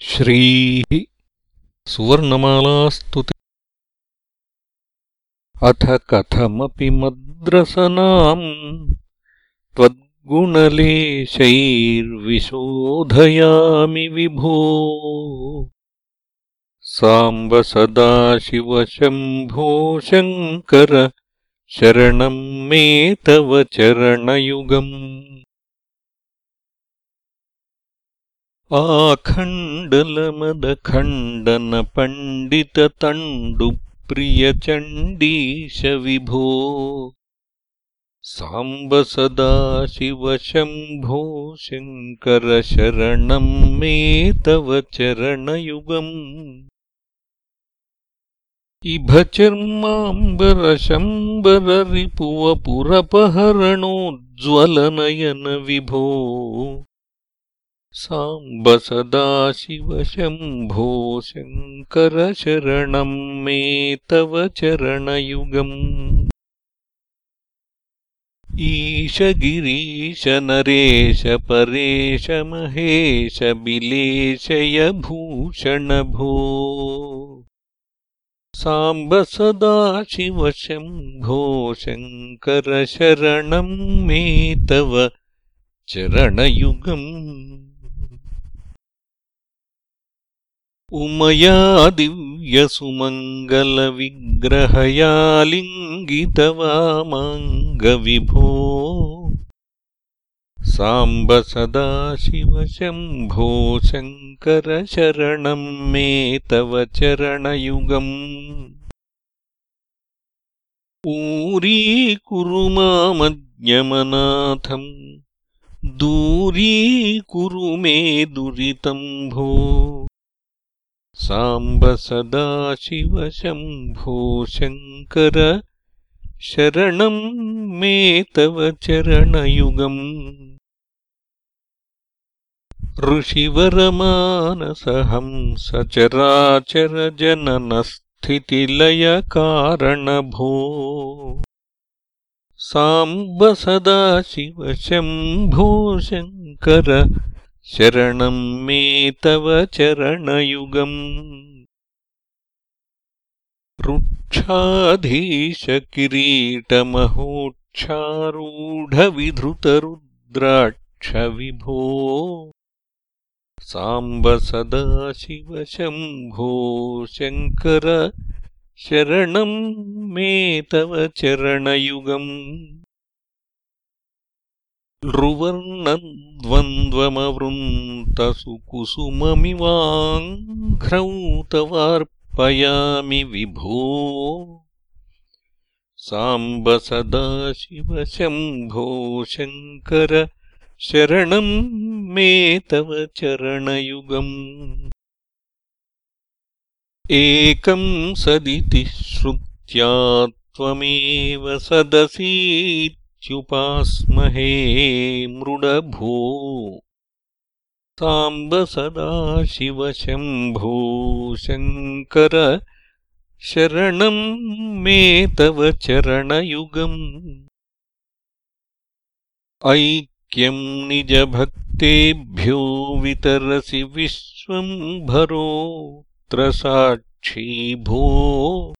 श्रीः सुवर्णमालास्तुति। अथ कथमपि मद्रसनाम् त्वद्गुणलेशैर्विशोधयामि विभो। साम्ब सदाशिवशम्भो शङ्कर शरणम् मे तव चरणयुगम् आखण्डलमदखण्डनपण्डिततण्डुप्रियचण्डीश विभो साम्ब सदाशिवशम्भो शङ्करशरणम् मे तव चरणयुगम् इभचर्माम्बरशम्बररिपुवपुरपहरणोज्ज्वलनयन विभो साम्ब सदाशिवशम्भो शङ्करशरणम् मे तव चरणयुगम्। ईशगिरीश परेश महेश बिलेशय भूषणभो साम्ब सदाशिवशम्भो शङ्करशरणम् मे तव चरणयुगम् उमया दिव्यसुमङ्गलविग्रहयालिङ्गितवामाङ्गविभो साम्ब सदाशिवशम्भो शङ्करशरणम् मे तव चरणयुगम्। ऊरीकुरु मामज्ञमनाथम् दूरीकुरु मे दुरितम् भो साम्ब सदाशिवशम्भो शङ्कर शरणम् मे तव चरणयुगम्। ऋषिवरमानसहं सचराचरजननस्थितिलयकारणभो साम्ब सदाशिवशम्भो शङ्कर शरणम् मे तव चरणयुगम् रुक्षाधीशकिरीटमहोक्षारूढविधृतरुद्राक्षविभो साम्ब सदाशिवशम्भो शङ्कर शरणम् मे तव चरणयुगम् रुवर्णद्वन्द्वमवृन्तसुकुसुममिवाङ्घ्रौतवार्पयामि विभो साम्ब सदाशिवशम्भो शङ्कर शरणम् मे तव चरणयुगम्। एकम् सदिति श्रुत्या त्वमेव सदसी ्युपास्महे मृडभो। साम्ब सदाशिवशम्भो शङ्कर शरणम् मे तव चरणयुगम्। ऐक्यम् निजभक्तेभ्यो वितरसि विश्वम् भरोऽत्र साक्षी भो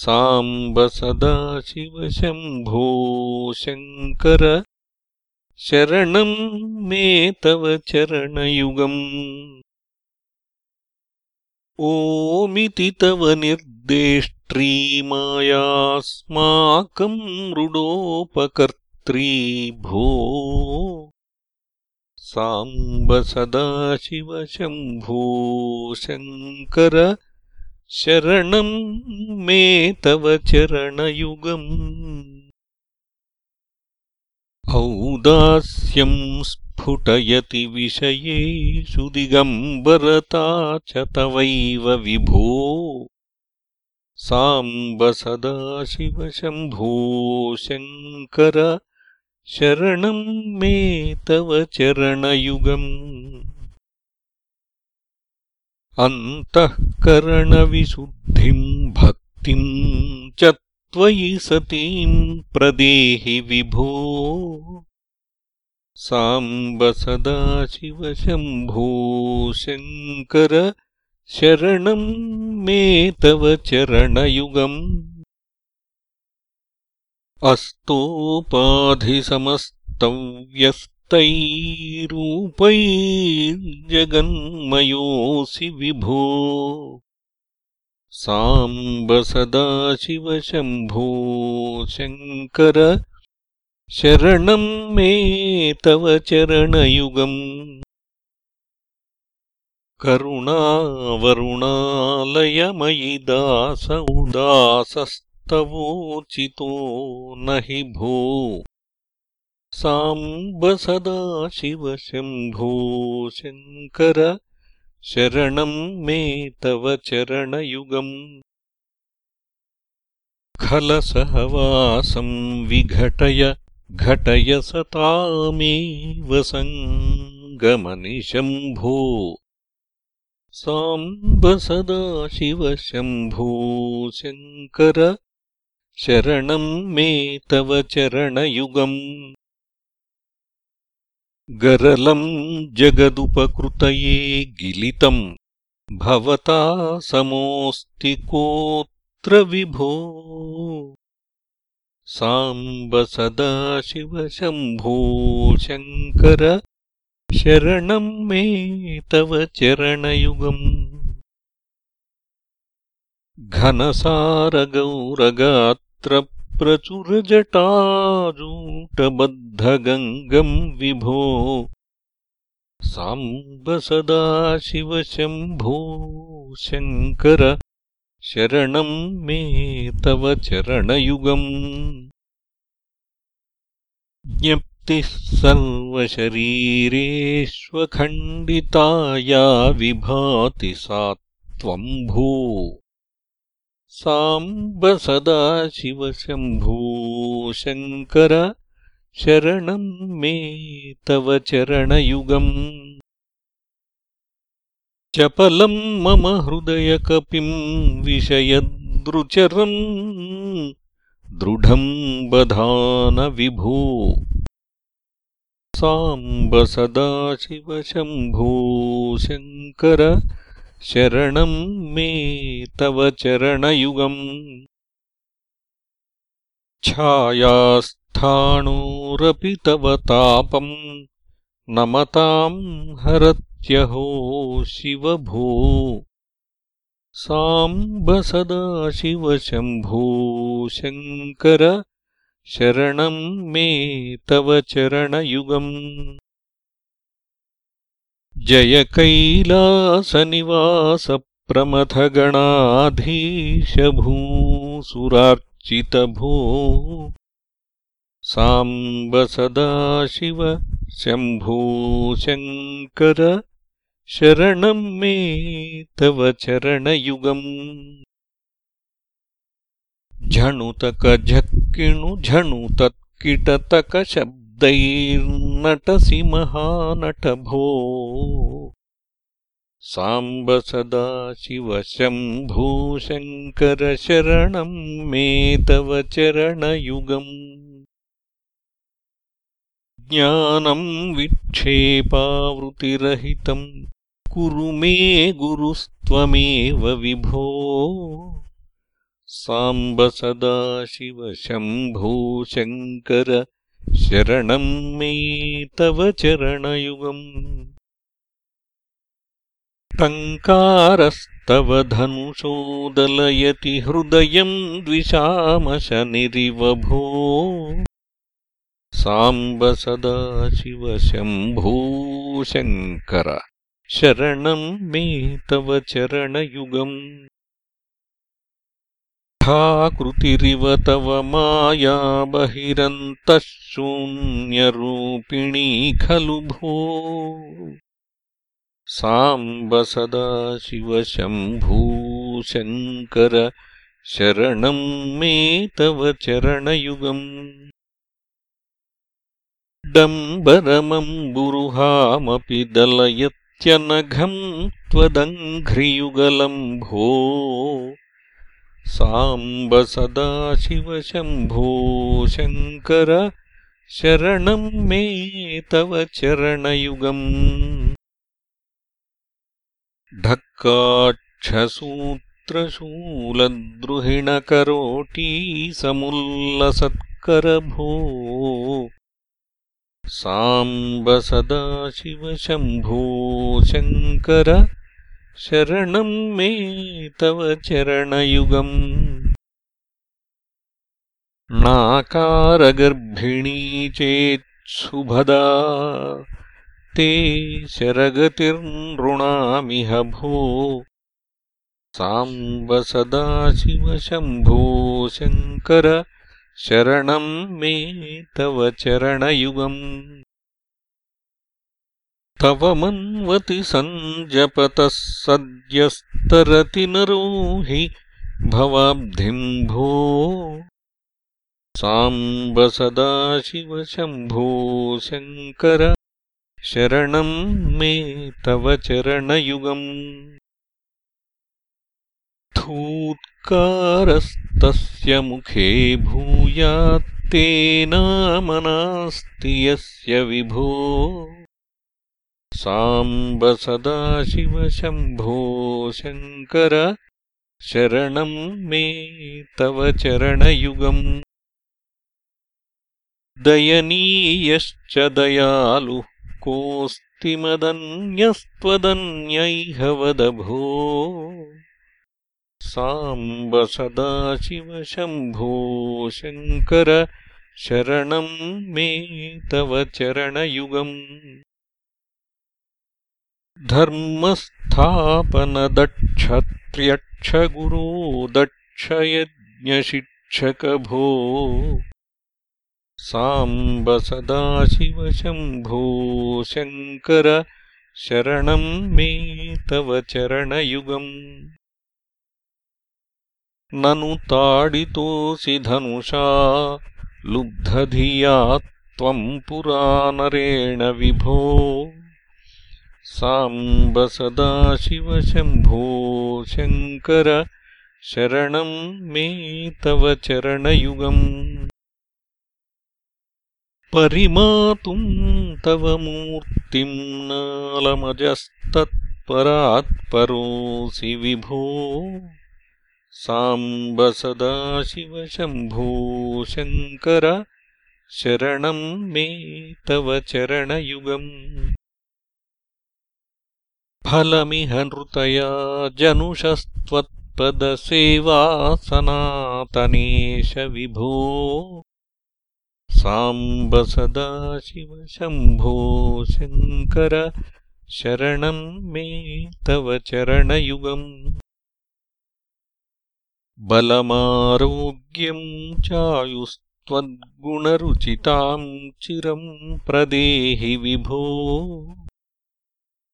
साम्ब सदाशिवशम्भो शङ्कर शरणम् मे तव चरणयुगम्। ओमिति तव निर्देष्ट्रीमायास्माकम् मृडोपकर्त्री भो। साम्ब सदाशिवशम्भो शङ्कर शरणम् मे तव चरणयुगम् औदास्यम् स्फुटयति विषयेषु दिगम्बरता च तवैव विभो साम्ब सदाशिवशम्भो शङ्कर शरणम् मे तव चरणयुगम् अन्तःकरणविशुद्धिम् भक्तिम् च त्वयि सतीम् प्रदेहि विभो। साम्ब सदाशिव शम्भो शङ्कर शरणम् मे तव चरणयुगम् अस्तोपाधिसमस्तव्यस्तैरूपैर्जगन्मयोऽसि विभो। साम्ब सदाशिव शम्भो शङ्कर शरणम् मे तव चरणयुगम्। करुणावरुणालयमयि दास उदासस्तवोचितो न हि भो साम्ब सदाशिव शम्भो शङ्कर शरणम् मे तव चरणयुगम्। खलसहवासम् विघटय घटय सतामेव सङ्गमनिशम्भो साम्ब सदाशिव शम्भो शङ्कर शरणम् मे तव चरणयुगम् गरलम् जगदुपकृतये गिलितम्। भवता समोऽस्ति कोऽत्र विभो? साम्ब सदाशिव शम्भो शङ्कर शरणम् मे तव चरणयुगम् घनसारगौरगात्रप्रचुरजटाजूटबद्धगङ्गम् विभो। साम्ब सदाशिव शम्भो शङ्कर शरणम् मे तव चरणयुगम्। ज्ञप्तिः सर्वशरीरेष्वखण्डिताया विभाति सा त्वम् भो साम्ब सदाशिव शम्भो शङ्कर शरणम् मे तव चरणयुगम्। चपलम् मम हृदयकपिम् विषयदृचरम् दृढम् बधान विभो साम्ब सदाशिव शम्भो शङ्कर शरणम् मे तव चरणयुगम्। छायास्थाणोरपि तव तापम्। नमताम् हरत् त्यहो शिव भो साम्ब सदाशिव शम्भो। शङ्कर शरणम् मे तव चरणयुगम् जय कैलासनिवासप्रमथगणाधीशभूसुरार्चितभो साम्ब सदाशिव शम्भो शङ्कर शरणम् मे तव चरणयुगम् झणुतकझक्किणुझणुतत्किटतकशब्दैर्नटसि महानटभो साम्ब सदाशिव शम्भो शङ्कर शरणम् मे तव चरणयुगम्। ज्ञानम् विक्षेपावृतिरहितम् कुरु मे गुरुस्त्वमेव विभो। साम्ब सदाशिव शम्भो शरणम् मे तव चरणयुगम् टङ्कारस्तव धनुषोदलयति हृदयम् द्विषामशनिरिव भो साम्ब सदाशिव शम्भो शङ्कर शरणम् मे तव चरणयुगम् ठाकृतिरिव तव माया बहिरन्तः शून्यरूपिणी खलु भो? साम्ब सदाशिव शम्भो शङ्कर शरणम् मे तव चरणयुगम्। डम्बरमम्बुरुहामपि दलयत्यनघम् त्वदङ्घ्रियुगलम् भो साम्ब सदाशिव शम्भो शङ्कर शरणम् मे तव चरणयुगम्। ढक्काक्षसूत्रशूलद्रुहिणकरोटीसमुल्लसत्करभो। साम्ब सदाशिवशम्भो शङ्कर शरणम् मे तव चरणयुगम् नाकारगर्भिणी चेत्सुभदा ते शरगतिर्नृणामिह भो साम्ब सदाशिवशम्भो शङ्कर शरणम् मे तव चरणयुगम् तव मन्वति सञ्जपतः सद्यस्तरति नरो हि भवाब्धिम् भो साम्ब सदाशिवशम्भो शङ्कर शरणम् मे तव चरणयुगम् थूत्कारस्तस्य मुखे भूयात्तेनामनास्ति यस्य विभो साम्ब सदाशिवशम्भो शङ्कर। शरणम् मे तव चरणयुगम्। दयनीयश्च दयालुः कोऽस्ति मदन्यस्त्वदन्यैह वदभो। साम्ब सदाशिवशम्भो शङ्कर शरणम् मे तव चरणयुगम् धर्मस्थापनदक्षत्र्यक्षगुरो दक्षयज्ञशिक्षकभो साम्ब सदाशिवशम्भो शङ्कर शरणम् मे तव चरणयुगम्। ननु ताडितोऽसि धनुषा लुब्धधिया त्वम् पुरानरेण विभो साम्ब सदाशिवशम्भो शङ्कर शरणम् मे तव चरणयुगम्। परिमातुम् तव मूर्तिम् नालमजस्तत्परात्परोऽसि विभो। साम्ब सदाशिवशम्भो शङ्कर शरणम् मे तव चरणयुगम् फलमिह नृतया जनुषस्त्वत्पदसेवासनातनेश विभो साम्ब सदाशिवशम्भो शङ्कर शरणम् मे तव चरणयुगम्। बलमारोग्यम् चायुस्त्वद्गुणरुचिताम् चिरम् प्रदेहि विभो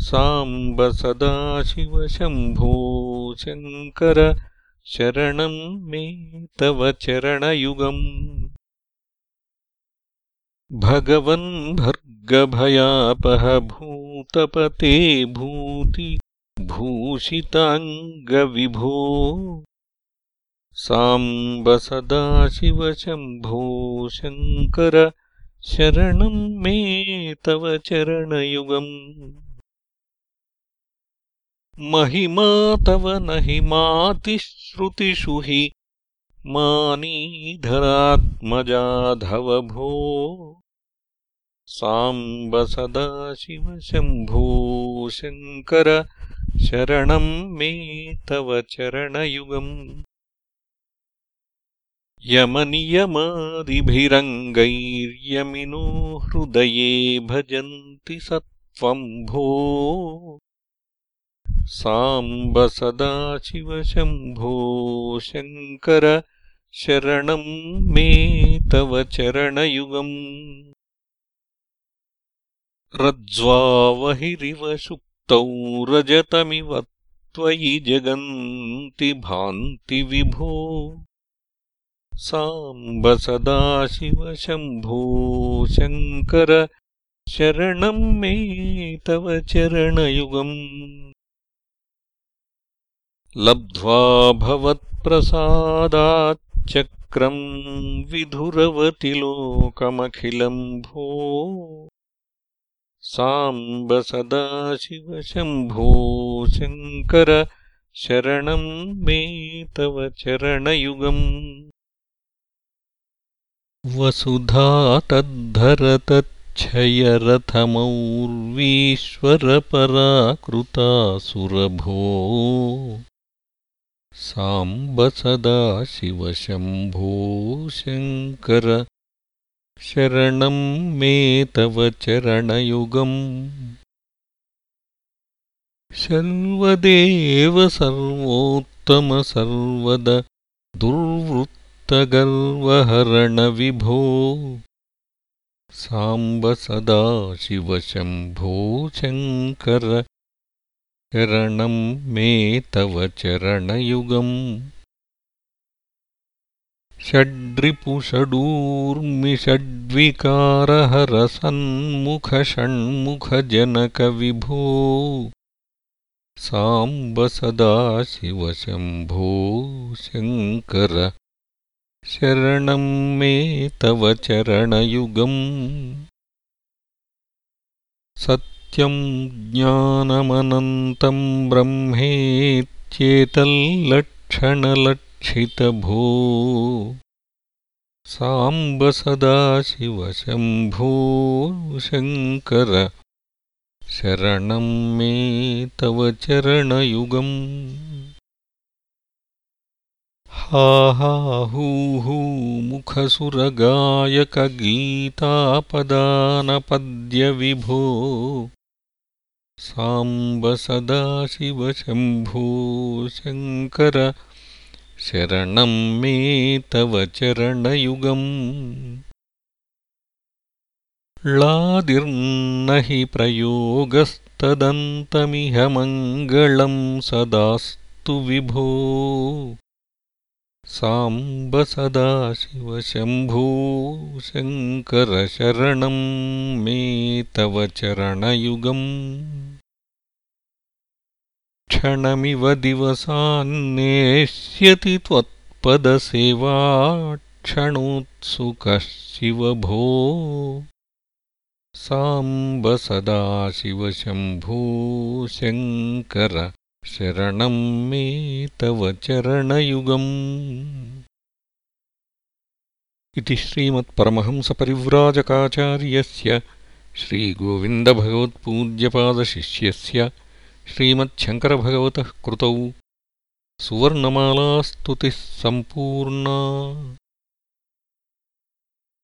साम्ब सदाशिवशम्भो शङ्कर शरणम् मे तव चरणयुगम्। भगवन् भर्गभयापहभूतपते भूति भूषिताङ्गविभो। साम्ब सदाशिवशम्भो शङ्कर शरणम् मे तव चरणयुगम् महिमा तव न हि मातिश्रुतिषु हि। मानीधरात्मजाधवभो साम्ब सदाशिवशम्भो शङ्कर शरणम् मे तव चरणयुगम्। यमनियमादिभिरङ्गैर्यमिनो हृदये भजन्ति सत्त्वम् भो साम्ब सदाशिवशम्भो शङ्कर शरणम् मे तव चरणयुगम्। रज्ज्वावहिरिव शुक्तौ रजतमिव त्वयि जगन्ति भान्ति विभो। साम्ब सदाशिवशम्भो शङ्कर शरणम् मे तव चरणयुगम् लब्ध्वा भवत्प्रसादाच्चक्रवर्तिम् चक्रम् विधुरवति लोकमखिलम् भो। साम्ब सदाशिवशम्भो शङ्कर शरणम् मे तव चरणयुगम्। वसुधा तद्धरतच्छयरथमौर्वीश्वरपराकृतासुरभो साम्ब सदाशिवशम्भो शङ्कर शरणम् मे तव चरणयुगम्। शर्वदेव सर्वोत्तमसर्वद दुर्वृत्तगर्वहरणविभो साम्ब सदाशिवशम्भो शङ्कर शरणम् मे तव चरणयुगम्। षड्रिपुषडूर्मिषड्विकारहरसन्मुखषण्मुखजनकविभो। साम्ब सदाशिवशम्भो शङ्कर शरणम् मे तव चरणयुगम्। सत्यम् ज्ञानमनन्तम् ब्रह्मेत्येतल्लक्षणलक्ष क्षितभो साम्ब सदाशिवशम्भो शङ्कर शरणम् मे तव चरणयुगम्। हाहाहूहूमुखसुरगायकगीतापदानपद्यविभो साम्ब सदाशिवशम्भो शङ्कर शरणम् मे तव चरणयुगम्। ळादिर्न हि प्रयोगस्तदन्तमिह मङ्गलम् सदास्तु विभो। साम्ब सदाशिवशम्भो शङ्करशरणम् मे तव चरणयुगम् क्षणमिव दिवसान्नेष्यति त्वत्पदसेवाक्षणोत्सुकः शिव भो साम्ब सदाशिवशम्भो शङ्कर शरणम् मे तव चरणयुगम् इति श्रीमत्परमहंसपरिव्राजकाचार्यस्य श्रीगोविन्दभगवत्पूज्यपादशिष्यस्य श्रीमच्छङ्करभगवतः कृतौ सुवर्णमालास्तुतिः सम्पूर्णा